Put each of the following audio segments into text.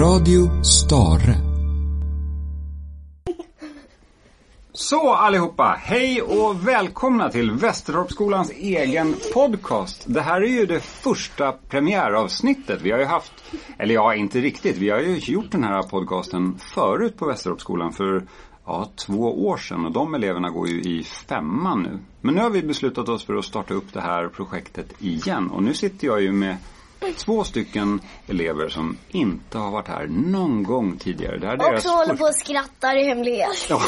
Radio Stare. Så allihopa, hej och välkomna till Västertorpsskolans egen podcast. Det här är ju det första premiäravsnittet. Vi har ju haft, eller ja, inte riktigt. Vi har ju gjort den här podcasten förut på Västertorpsskolan för ja, två år sedan och de eleverna går ju i femman nu. Men nu har vi beslutat oss för att starta upp det här projektet igen och nu sitter jag ju med två stycken elever som inte har varit här någon gång tidigare. Det här är Och så håller på och skrattar i hemlighet. Ja.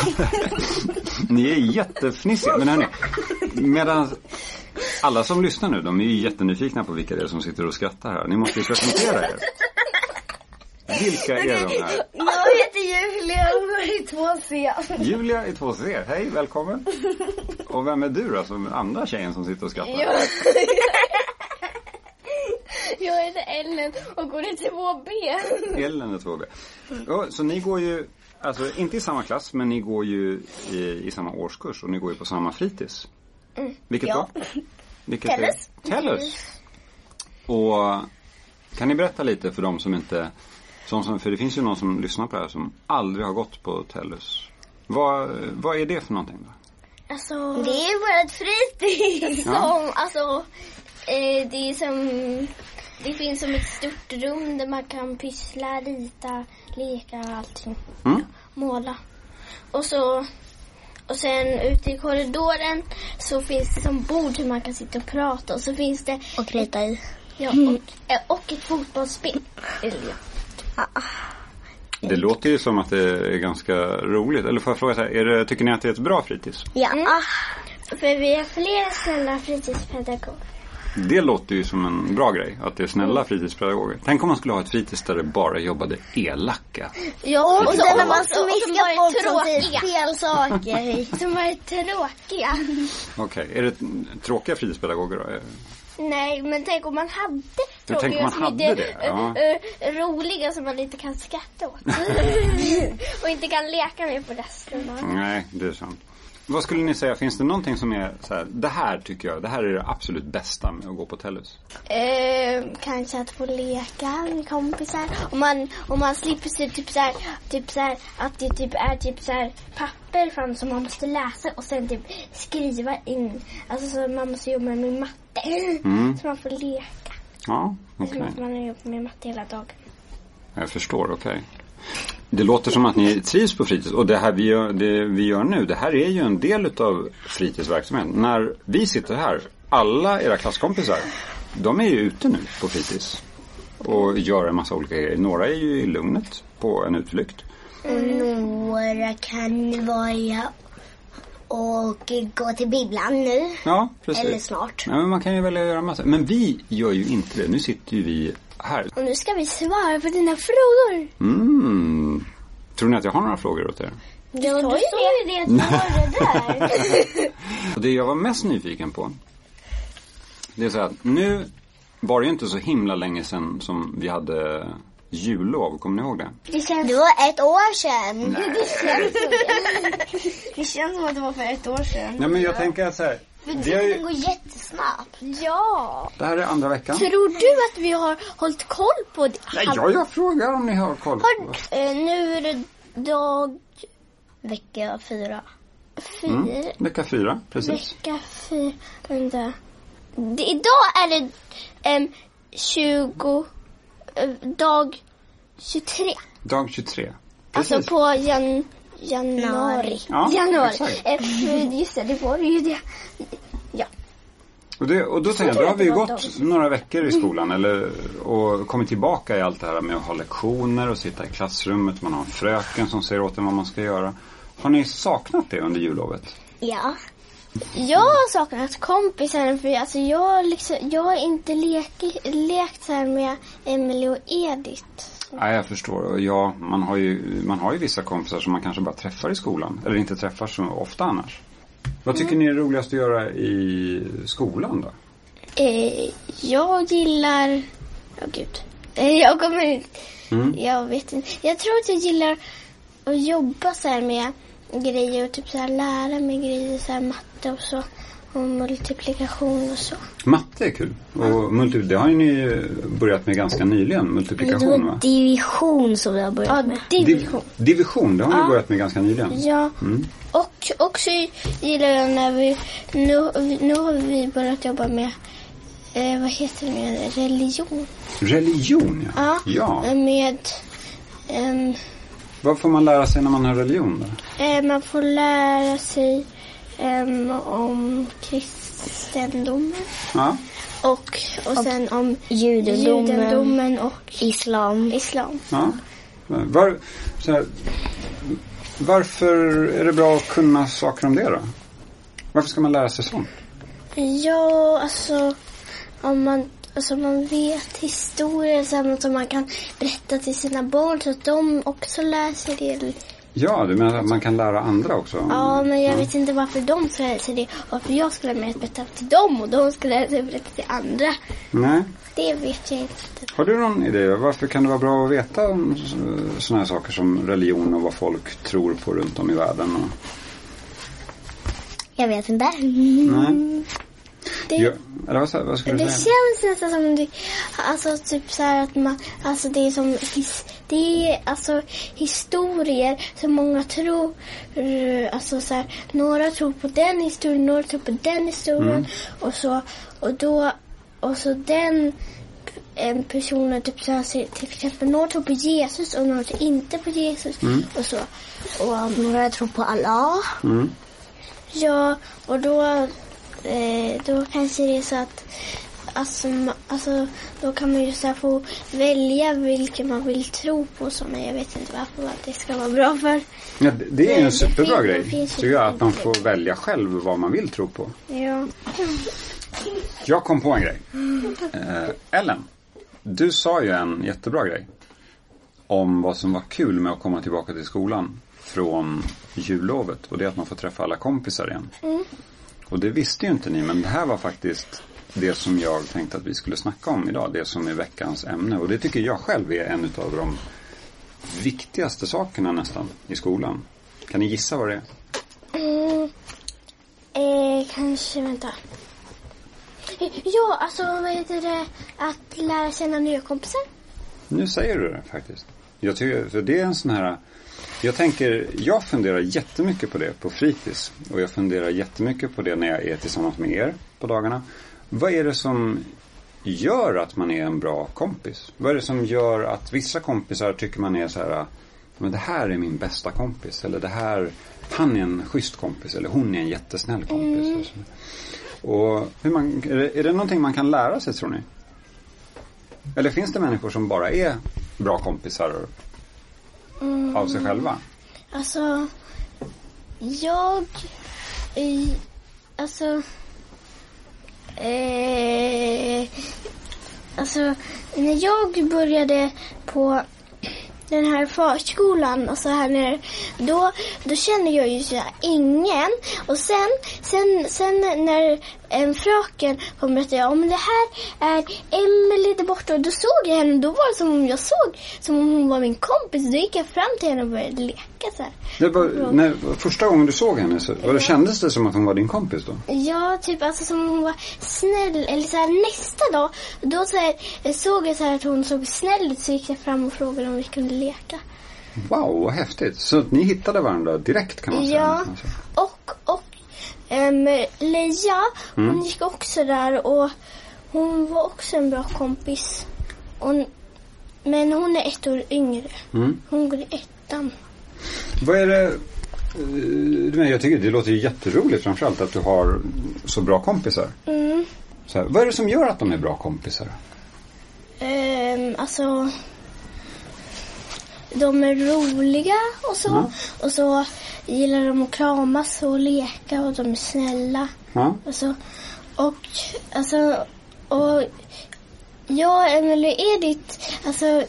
Ni är jättefnissiga. Men hörni, medan alla som lyssnar nu, de är ju jättenyfikna på vilka det är som sitter och skrattar här. Ni måste ju presentera er. Vilka är de här? Jag heter Julia och är i 2C. Julia i 2C, hej, välkommen. Och vem är du då, som andra tjejen som sitter och skrattar? Jag... jag heter Ellen och går i 2B. Ellen är 2B. Ja, så ni går ju, alltså inte i samma klass, men ni går ju i, i samma årskurs och ni går ju på samma fritids. Vilket Ja. då? Vilket Tellus. Är? Tellus. Och kan ni berätta lite för de som inte, som, som, för det finns ju någon som lyssnar på det här som aldrig har gått på Tellus. Vad, vad är det för någonting då? Alltså... Det är vårt fritids. Ja. Som, alltså, eh, det är som... Det finns som ett stort rum där man kan pyssla, rita, leka och allting. Mm? Måla. Och så... Och sen ute i korridoren så finns det som bord som man kan sitta och prata och så finns det... Och rita i. Ja, och, eh, och ett fotbollsspel. Eller ja. Det låter ju som att det är ganska roligt. Eller får jag fråga så här, är det, tycker ni att det är ett bra fritids? Ja. För vi har flera snälla fritidspedagoger. Det låter ju som en bra grej, att det är snälla fritidspedagoger. Tänk om man skulle ha ett fritids där det bara jobbade elaka. Ja, och, sen när man smiskar folk som säger fel saker. Som är tråkiga. Okej, är det tråkiga fritidspedagoger då? Nej, men tänk om man hade Jag tänker om man hade det, ja. ö, roliga som man inte kan skratta åt. och inte kan leka med på resten. Nej, det är sant. Vad skulle ni säga, finns det någonting som är så här, det här tycker jag, det här är det absolut bästa med att gå på Tellus? Eh, kanske att få leka med kompisar. Om man, om man slipper se typ så här, typ så här, att det typ är typ så här papper fram som man måste läsa och sen typ skriva in. Alltså så man måste jobba med matte. Mm. Så man får leka. Ja, okej. Som att man har jobbat med matte hela dagen. Jag förstår, okej. Det låter som att ni trivs på fritids och det här vi gör, det vi gör nu, det här är ju en del utav fritidsverksamheten. När vi sitter här, alla era klasskompisar, de är ju ute nu på fritids och gör en massa olika grejer. Några är ju i lugnet på en utflykt. Några kan vara och gå till bibblan nu. Ja, precis. Eller snart. Ja, men man kan ju välja att göra massa. Men vi gör ju inte det. Nu sitter ju vi här. Och nu ska vi svara på dina frågor. Mm. Tror ni att jag har några frågor åt er? Ja, du sa ju det att du var det där. Och det jag var mest nyfiken på Det är så att nu var det ju inte så himla länge sedan som vi hade jullov, kommer ni ihåg det? Det känns, Det var ett år sedan. det känns som att det var för ett år sedan. Nej men jag tänker att så här, För tiden ju, går jättesnabbt. Ja. Det här är andra veckan Tror du att vi har hållit koll på det? Nej, jag, jag frågar om ni har koll Har, eh, nu är det dag Vecka fyra. fyra. mm. Vecka fyra, precis Vecka fyra. Vänta. Det, idag är det em, 20... eh, dag 23. Dag 23 Precis Alltså på jan, januari. Ja, januari. exakt. Eh, Just det, det var ju det. Ja. Och, det, och då tänker jag, då har vi ju gått några veckor i skolan eller, och kommit tillbaka i allt det här med att ha lektioner och sitta i klassrummet. Man har en fröken som säger åt en vad man ska göra. Har ni saknat det under jullovet? Ja. Jag har saknat kompisar för alltså jag, liksom, jag har inte lek, lekt så här med Emily och Edith. Nej, jag förstår. Och Ja, man har, ju, man har ju vissa kompisar som man kanske bara träffar i skolan. Eller inte träffar så ofta annars. Vad tycker ni är roligast att göra i skolan då? Eh, jag gillar... Åh gud. Eh, jag kommer inte... Mm. Jag vet inte. Jag tror att jag gillar att jobba så här med grejer och typ så här lära mig grejer, så här matte och så. Och multiplikation och så. Matte är kul. Och multi, det har ju ni börjat med ganska nyligen, Det multiplikation var va? division som vi har Ja, börjat med. division. Div, division, det har ni Ja. börjat med ganska nyligen. Ja, Mm. och också gillar jag när vi, nu, nu har vi börjat jobba med, eh, vad heter det, med religion. Religion ja. Ja, ja. med, ehm, Vad får man lära sig när man har religion då? eh, man får lära sig ehm, om kristendomen Ja. och, och sen om Judendomen, judendomen och islam. islam. ja. Var, så här, varför är det bra att kunna saker om det då? Varför ska man lära sig sånt? Ja, alltså om man, alltså, man vet historier som man kan berätta till sina barn så att de också lär sig det. Ja, du menar att man kan lära andra också? Ja, men jag vet inte varför de ska lära sig det. Varför jag ska lära mig att berätta till dem och de ska lära sig att berätta till andra. Nej. Det vet jag inte. Har du någon idé? Varför kan det vara bra att veta om sådana här saker som religion och vad folk tror på runt om i världen? Och... Jag vet inte. Nej. Det, eller vad, vad skulle det du säga? känns nästan som det, alltså typ så här att man, alltså det är som, his, det är alltså historier som många tror, alltså så här, några tror på den historien, några tror på den historien Mm. och så, och då, och så den en personen, typ så här, till exempel några tror på Jesus och några tror inte på Jesus och så. Och Några tror på Allah. Mm. Ja, och då, eh, då kanske det är så att alltså, alltså, då kan man ju så få välja vilken man vill tro på. Men jag vet inte varför det ska vara bra för. Ja, det, det är Det- en superbra finns- grej. finns ju Tycker jag, att man får välja själv vad man vill tro på. Ja. Jag kom på en grej. Eh, Ellen, du sa ju en jättebra grej. Om vad som var kul med att komma tillbaka till skolan från jullovet. Och det är att man får träffa alla kompisar igen. Och det visste ju inte ni, men det här var faktiskt det som jag tänkte att vi skulle snacka om idag. Det som är veckans ämne. Och det tycker jag själv är en av de viktigaste sakerna nästan i skolan. Kan ni gissa vad det är? Mm, eh, kanske, vänta. Ja, alltså vad heter det? Att lära känna nya kompisar. Nu säger du det faktiskt. Jag tycker, för det är en sån här jag tänker, jag funderar jättemycket på det på fritids. Och jag funderar jättemycket på det när jag är tillsammans med er på dagarna. Vad är det som gör att man är en bra kompis? Vad är det som gör att vissa kompisar tycker man är så här, men det här är min bästa kompis. Eller det här, han är en schysst kompis. Eller hon är en jättesnäll kompis. Och, så. och hur man, är, det, är det någonting man kan lära sig tror ni? Eller finns det människor som bara är bra kompisar Mm. av sig själva? Alltså, jag... I, alltså... Eh, alltså, när jag började på den här förskolan och så här nere, då, då kände jag ju så här, ingen. Och sen, sen, sen när en fröken och berättade, men det här är Emelie där borta. Och då såg jag henne, då var det som om jag såg, som om hon var min kompis. Då gick jag fram till henne och började leka så här. Var, när, första gången du såg henne, så, var det, kändes det som att hon var din kompis då? Ja, typ alltså som hon var snäll. Eller så här, nästa dag, då så här, såg jag så här att hon såg snäll ut så gick jag fram och frågade om vi kunde leka. Wow, vad häftigt. Så ni hittade varandra direkt kan man säga. Ja, nästan så. och, och um, Leia, hon Mm. gick också där och hon var också en bra kompis. Hon, men hon är ett år yngre. Mm. Hon går i ettan. Vad är det, eh, men jag tycker det låter ju jätteroligt framförallt att du har så bra kompisar. Mm. Så här, vad är det som gör att de är bra kompisar? Um, alltså, de är roliga och så. Ja. Och så gillar de att kramas och leka och de är snälla. Ja? Alltså, och alltså, och och Emily och Edith, alltså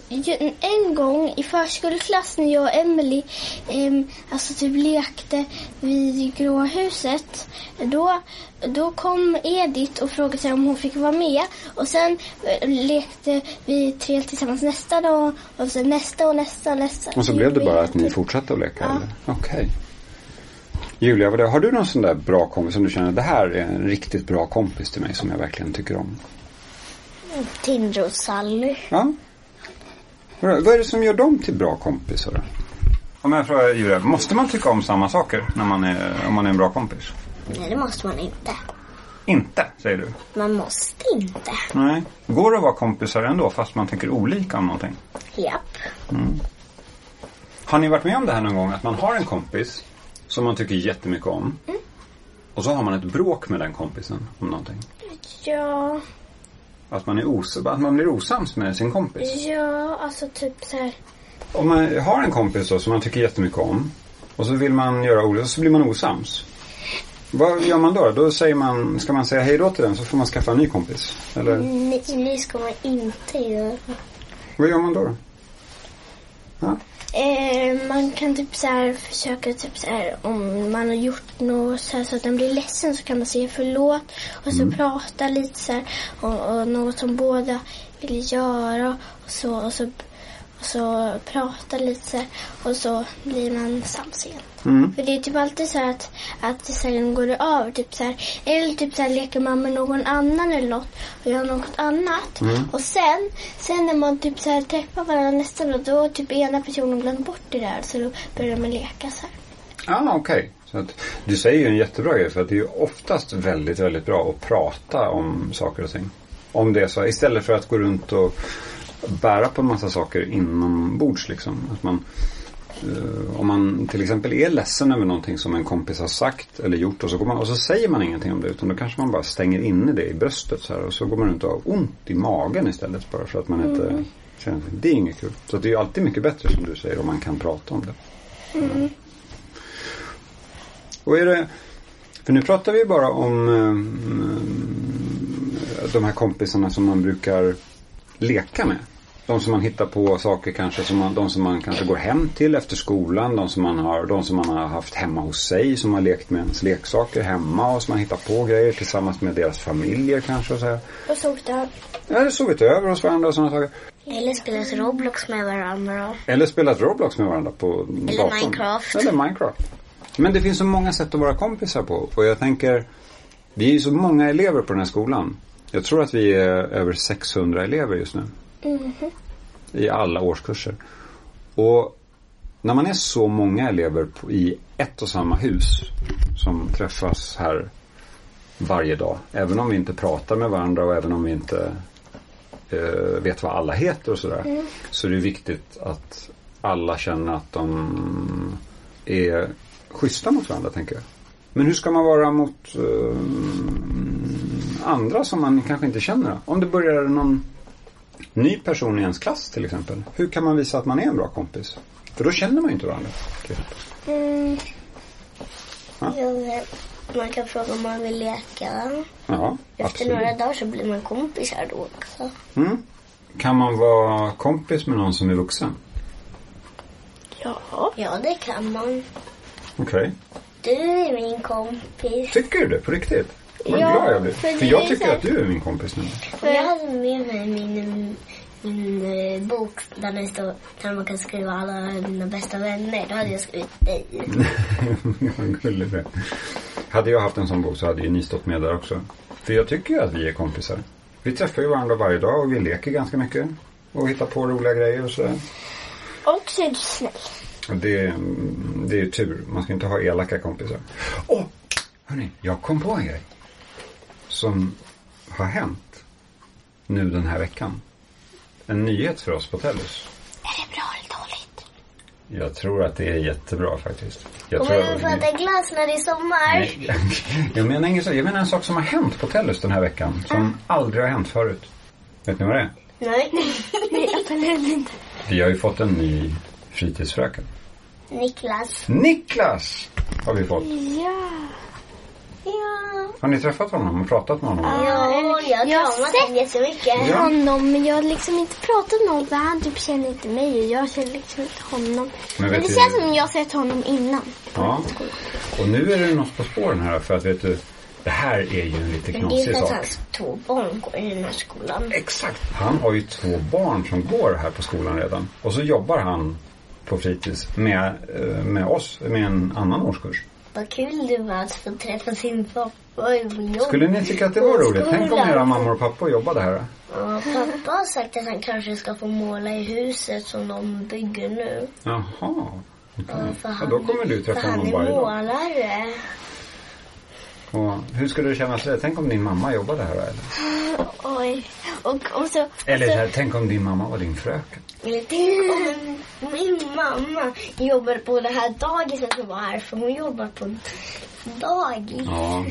en gång i förskoleklass när jag och Emily em, alltså typ lekte vid Gråa huset. Då, då kom Edith och frågade sig om hon fick vara med. Och sen eh, lekte vi tre tillsammans nästa dag och sen nästa och nästa och nästa. Och så blev det bara att ni fortsatte att leka? Ja. Okej. Julia, vad det- har du någon sån där bra kompis som du känner det här är en riktigt bra kompis till mig som jag verkligen tycker om? Tinder och Sally. Ja. Vad är det som gör dem till bra kompisar? då? Om jag frågar Julia, måste man tycka om samma saker när man är, om man är en bra kompis? Nej, det måste man inte. Inte, säger du? Man måste inte. Nej. Går det att vara kompisar ändå fast man tycker olika om någonting? Japp. Har ni varit med om det här någon gång? Att man har en kompis som man tycker jättemycket om. Och så har man ett bråk med den kompisen om någonting. Ja, Att man, är os- att man blir osams med sin kompis. ja, alltså typ så här. Om man har en kompis då, som man tycker jättemycket om. Och så vill man göra olika, så blir man osams. Vad gör man då? Då säger man, ska man säga hej då till den så får man skaffa en ny kompis? Eller Nej, det ska man inte göra. vad gör man då? då? Ja. Eh, man kan typ så här försöka typ så här om man har gjort något så, här, så att den blir ledsen så kan man säga förlåt och så prata lite så här och, och något som båda vill göra och så och så så prata lite och så blir man sams igen. Mm. För det är typ alltid så att, att sen går det över. Typ så här, eller typ så här leker man med någon annan eller något och gör något annat. Och sen, sen när man typ så här träffar varandra nästa dag, då typ ena personen glömt bort det där. Så då börjar man leka så här. Ah, okej. Så att, du säger ju en jättebra grej för att det är ju oftast väldigt, väldigt bra att prata om saker och ting. Om det är så. Istället för att gå runt och bära på en massa saker inombords liksom. Att man, eh, om man till exempel är ledsen över någonting som en kompis har sagt eller gjort och så, går man, och så säger man ingenting om det utan då kanske man bara stänger inne det i bröstet så här och så går man runt och har ont i magen istället bara för att man inte känner Det är inget kul. Så det är ju alltid mycket bättre som du säger om man kan prata om det. Och är det, för nu pratar vi bara om eh, de här kompisarna som man brukar leka med. De som man hittar på saker kanske, som man, de som man kanske går hem till efter skolan. De som man har, de som man har haft hemma hos sig, som har lekt med ens leksaker hemma och som man hittar på grejer tillsammans med deras familjer kanske. Och så här. Och så där. Ja, eller sovit över hos varandra och sådana saker. Eller spelat Roblox med varandra. Eller spelat Roblox med varandra på Eller datorn. Minecraft. Eller Minecraft. Men det finns så många sätt att vara kompisar på. Och jag tänker, vi är ju så många elever på den här skolan. Jag tror att vi är över 600 elever just nu. I alla årskurser. Och när man är så många elever på, i ett och samma hus som träffas här varje dag. Även om vi inte pratar med varandra och även om vi inte eh, vet vad alla heter och sådär. Så är det viktigt att alla känner att de är schyssta mot varandra tänker jag. Men hur ska man vara mot eh, andra som man kanske inte känner? Om det börjar någon ny person i ens klass till exempel. Hur kan man visa att man är en bra kompis? För då känner man ju inte varandra. Mm, Ja, Man kan fråga om man vill leka. Ja, Efter absolut. några dagar så blir man kompisar då också. Mm. Kan man vara kompis med någon som är vuxen? ja. Ja, det kan man. Okej. Du är min kompis. Tycker du det på riktigt? Vad Ja, glad jag blir. för För, jag tycker så att du är min kompis nu. Och jag hade med mig min, min eh, bok där det står där man kan skriva alla mina bästa vänner. Då hade jag skrivit dig. Vad gullig du. Hade jag haft en sån bok så hade ju ni stått med där också. För jag tycker ju att vi är kompisar. Vi träffar ju varandra varje dag och vi leker ganska mycket. Och hittar på roliga grejer och sådär. Och så är du snäll. Och det, det är ju tur. Man ska inte ha elaka kompisar. Åh! hörni, jag kom på en grej. Som har hänt nu den här veckan. En nyhet för oss på Tellus. Är det bra eller dåligt? Jag tror att det är jättebra faktiskt. Jag Och tror man får äta glass när det är sommar. Nej, jag menar inget. Jag menar en sak som har hänt på Tellus den här veckan. Som aldrig har hänt förut. Vet ni vad det är? Nej. Nej, absolut inte. Vi har ju fått en ny fritidsfröken. Niklas. Niklas har vi fått. Ja. Har ni träffat honom och pratat med honom? Ja, jag har Jag har kramat honom sett- jättemycket. Ja. honom, men jag har liksom inte pratat med honom för han typ känner inte mig och jag känner liksom inte honom. Men Men, det du- känns som om jag har sett honom innan. Ja. Och nu är det något på spåren här för att vet du. Det här är ju en lite Men det är knasig för att sak. hans två barn går i den här skolan. Exakt. Han har ju två barn som går här på skolan redan. Och så jobbar han på fritids med, eh, med oss, med en annan årskurs. vad kul det var att få träffa sin pappa. Skulle ni tycka att det var roligt? Tänk om era mammor och pappor jobbade här. då? Ja, pappa har sagt att han kanske ska få måla i huset som de bygger nu. Jaha. Ja, för Ja, han, då kommer du träffa han honom är varje dag. målare. Och hur skulle det kännas? Tänk om din mamma jobbade här eller? Oj. Och, och så... Eller och så så här, tänk om din mamma var din fröken. Eller tänk om min mamma jobbar på det här dagiset som var här. För hon jobbar på dagis. Ja.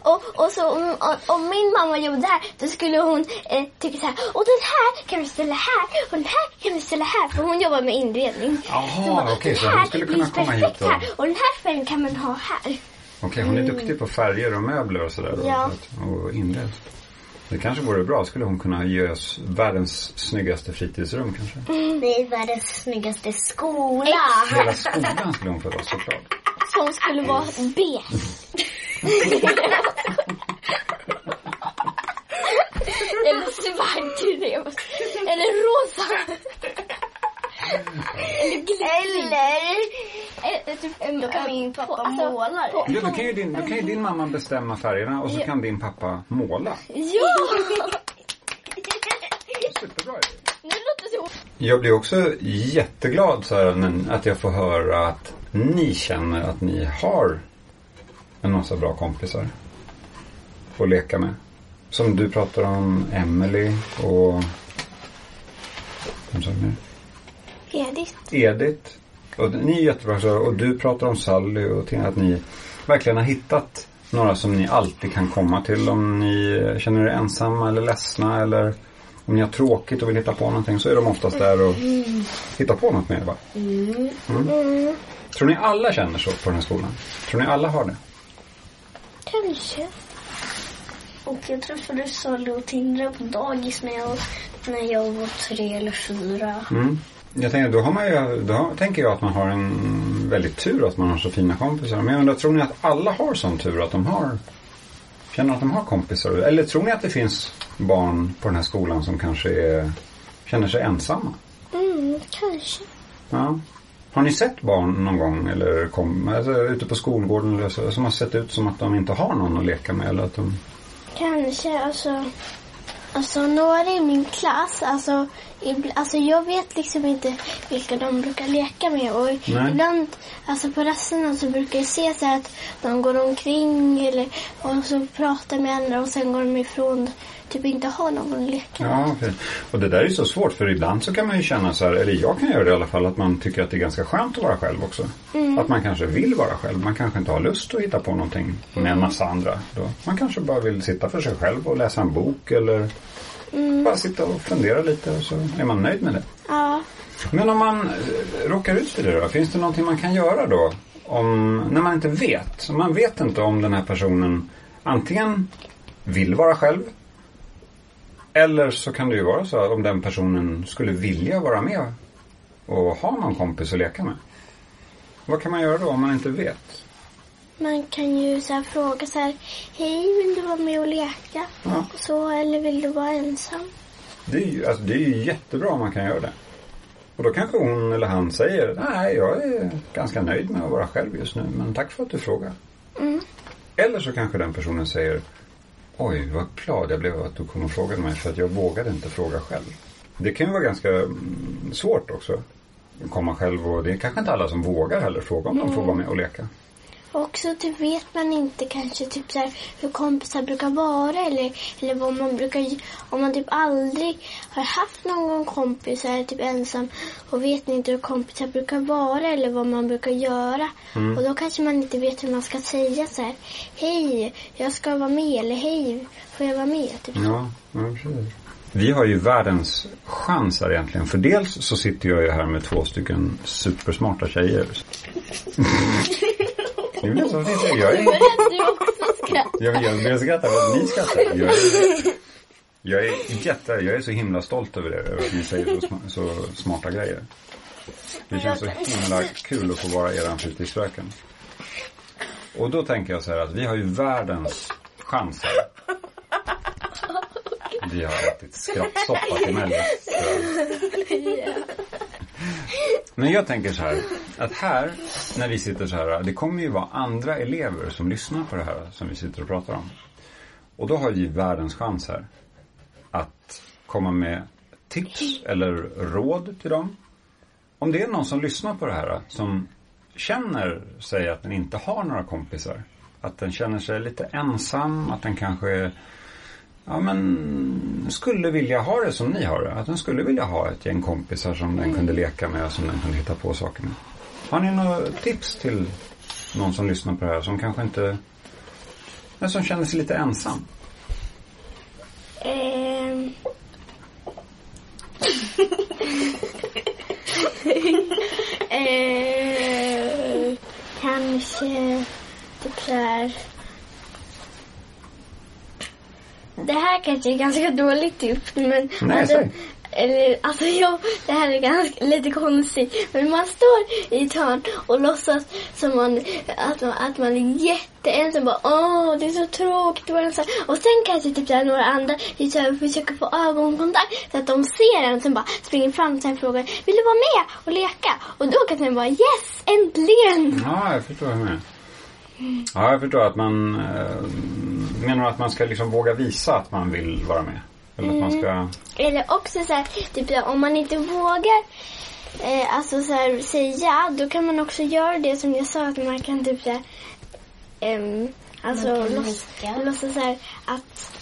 Och, och så om, om min mamma jobbade här då skulle hon eh, tycka så här. Och den här kan vi ställa här och den här kan vi ställa här. För hon jobbar med inredning. Jaha, Så okej, så den hon skulle kunna komma hit och- här. Och den här färgen kan man ha här. Okej, hon är duktig på färger och möbler och sådär. Ja. så Och inredd. Det kanske vore bra. Skulle hon kunna ge oss världens snyggaste fritidsrum kanske? Det är världens snyggaste skola. Hela skolan skulle hon få då såklart. Som skulle vara beige. Eller svart. Eller rosa. Eller glittrig. Eller då kan min pappa alltså, måla det. Ja, då, kan ju din, då kan ju din mamma bestämma färgerna och så kan din pappa måla. Ja! Superbra idé. Jag blir också jätteglad så här, att jag får höra att ni känner att ni har en massa bra kompisar att leka med. Som du pratar om Emily och vem sa du mer? Edith. Edith. Och ni är jättebra och du pratar om Sally och att ni verkligen har hittat några som ni alltid kan komma till om ni känner er ensamma eller ledsna eller om ni har tråkigt och vill hitta på någonting så är de oftast där och hittar på något med er va? Mm. Tror ni alla känner så på den här skolan? Tror ni alla har det? Kanske. Och jag träffade Sally och Tindra på dagis när jag, när jag var tre eller fyra. Mm. Jag tänker, då, har man ju, då tänker jag att man har en väldigt tur att man har så fina kompisar. Men jag undrar, tror ni att alla har sån tur att de har känner att de har kompisar? Eller tror ni att det finns barn på den här skolan som kanske är, känner sig ensamma? Mm, kanske. Ja. Har ni sett barn någon gång eller kom, alltså, ute på skolgården eller så, som har sett ut som att de inte har någon att leka med? Eller att de... Kanske, alltså. Alltså några i min klass, alltså, alltså jag vet liksom inte vilka de brukar leka med. Och Nej. ibland, alltså på rasterna så brukar jag se så att de går omkring eller, och så pratar med andra och sen går de ifrån. Typ inte har någon att leka med. Ja, okej. Och det där är ju så svårt för ibland så kan man ju känna så här, eller jag kan göra det i alla fall, att man tycker att det är ganska skönt att vara själv också. Att man kanske vill vara själv. Man kanske inte har lust att hitta på någonting med en massa andra. Då. Man kanske bara vill sitta för sig själv och läsa en bok eller bara sitta och fundera lite och så är man nöjd med det. Ja. Men om man eh, råkar ut för det då, finns det någonting man kan göra då? Om, när man inte vet. Man vet inte om den här personen antingen vill vara själv eller så kan det ju vara så att om den personen skulle vilja vara med och ha någon kompis att leka med. Vad kan man göra då om man inte vet? Man kan ju så fråga så här, hej vill du vara med och leka? Ja. Så, eller vill du vara ensam? Det är ju alltså, det är ju jättebra om man kan göra det. Och då kanske hon eller han säger, nej jag är ganska nöjd med att vara själv just nu men tack för att du frågar. Mm. Eller så kanske den personen säger Oj, vad glad jag blev att du kom och frågade mig för att jag vågade inte fråga själv. Det kan ju vara ganska mm, svårt också. Komma själv och det är kanske inte alla som vågar heller fråga om de får vara med och leka. Och så typ vet man inte kanske typ så här, hur kompisar brukar vara eller, eller vad man brukar Om man typ aldrig har haft någon kompis är typ ensam och vet inte hur kompisar brukar vara eller vad man brukar göra. Och då kanske man inte vet hur man ska säga så här. Hej, jag ska vara med eller hej, får jag vara med? Typ. Ja, ja precis. Vi har ju världens chans här egentligen. För dels så sitter jag ju här med två stycken supersmarta tjejer. Det blir så fint. Jag är, Du också skratt. jag, jag börjar skratta för att ni skrattar. Jag är, jag är jätte, jag är så himla stolt över er, över att ni säger så, så smarta grejer. Det känns så himla kul att få vara er fritidsfröken. Och då tänker jag så här att vi har ju världens chans här. Vi har ätit skrattsoppa till mellis. Men jag tänker så här, att här, när vi sitter så här, det kommer ju vara andra elever som lyssnar på det här som vi sitter och pratar om. Och då har vi världens chans här att komma med tips eller råd till dem. Om det är någon som lyssnar på det här som känner sig att den inte har några kompisar. Att den känner sig lite ensam, att den kanske ja, men skulle vilja ha det som ni har det. Att den skulle vilja ha ett gäng kompisar som den kunde leka med och som den kunde hitta på saker med. Har ni några tips till någon som lyssnar på det här som kanske inte, men som känner sig lite ensam? Ehm. Ehm, kanske typ så här. Det här kanske är ganska dåligt tips men Nej, alltså, eller, alltså jag, det här är ganska lite konstigt. Men man står i ett hörn och låtsas som man, att, man, att man är jätteensam. Bara, Åh, det är så tråkigt att vara ensam. Och sen kanske typ här, några andra typ så här, försöker få ögonkontakt så att de ser en. Sen bara springer fram och frågar Vill du vara med och leka? Och då kan man bara Yes, äntligen! Ja, jag förstår vad du menar. Ja, jag förstår att man eh, menar att man ska liksom våga visa att man vill vara med. Eller att man ska... Eller också så här, typ om man inte vågar eh, alltså så här, säga, då kan man också göra det som jag sa, att man kan typ så här, ehm, alltså låtsas så här, att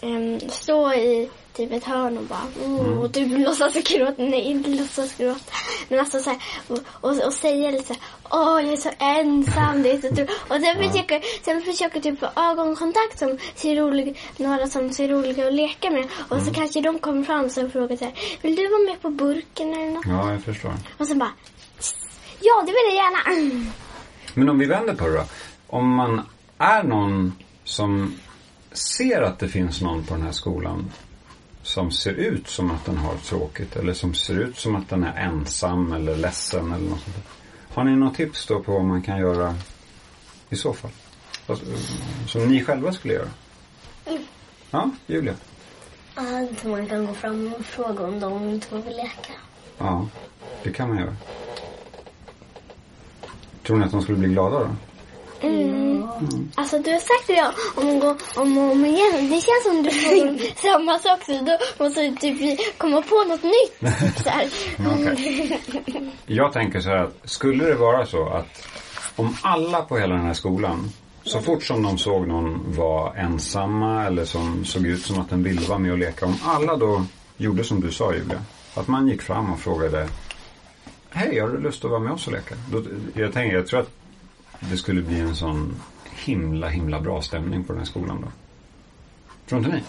ehm, stå i typ ett hörn och bara oh, och typ låtsas gråta, nej inte låtsas gråta. Men alltså så här, och, och, och säga lite så här, åh jag är så ensam, det är så tråkigt. Och sen försöker, sen försöker typ få ögonkontakt som ser rolig, några som ser roliga att leka med. Och så kanske de kommer fram och frågar så här, vill du vara med på burken eller något? Ja, jag förstår. Och så bara, ja det vill jag gärna. Men om vi vänder på det då. Om man är någon som ser att det finns någon på den här skolan som ser ut som att den har tråkigt eller som ser ut som att den är ensam eller ledsen eller något sånt. Har ni något tips då på vad man kan göra i så fall? Som ni själva skulle göra? Ja, Julia? Att man kan gå fram och fråga om de inte vill leka. Ja, det kan man göra. Tror ni att de skulle bli glada då? Mm. Alltså du har sagt det om och om, och om igen. Det känns som du om samma sak. Så då måste du typ komma på något nytt. Typ så. Okej. Jag tänker så här att skulle det vara så att om alla på hela den här skolan så fort som de såg någon vara ensamma eller som såg ut som att den ville vara med och leka. Om alla då gjorde som du sa Julia. Att man gick fram och frågade Hej, har du lust att vara med oss och leka? Då, jag tänker, jag tror att det skulle bli en sån himla, himla bra stämning på den här skolan då. Tror inte ni?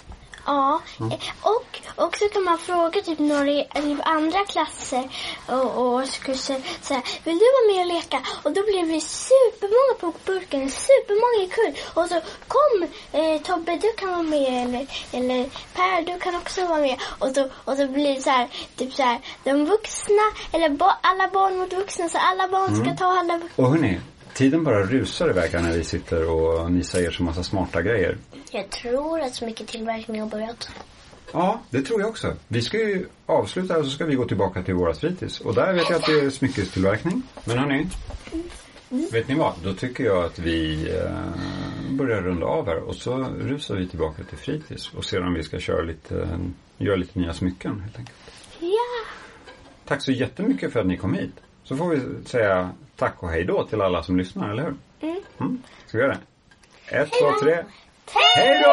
Ja, och, och så kan man fråga typ några i- typ andra klasser och, årskurser så här, vill du vara med och leka? Och då blir vi supermånga på burken, supermånga är kul. Och så kom eh, Tobbe, du kan vara med eller, eller Per, du kan också vara med. Och så, och så blir det så här, typ så här, de vuxna, eller ba, alla barn mot vuxna, så alla barn ska ta alla vuxna. Och hörni, tiden bara rusar iväg här när vi sitter och ni säger så massa smarta grejer. Jag tror att så mycket tillverkning har börjat. Ja, det tror jag också. Vi ska ju avsluta och så ska vi gå tillbaka till våra fritids. Och där vet jag att det är smyckestillverkning. Men hörni, vet ni vad? Då tycker jag att vi eh, börjar runda av här och så rusar vi tillbaka till fritids och ser om vi ska köra lite, göra lite nya smycken helt enkelt. Ja, Tack så jättemycket för att ni kom hit. Så får vi säga tack och hej då till alla som lyssnar, eller hur? Mm. mm. Ska vi göra det? Ett, två, tre. Hej då!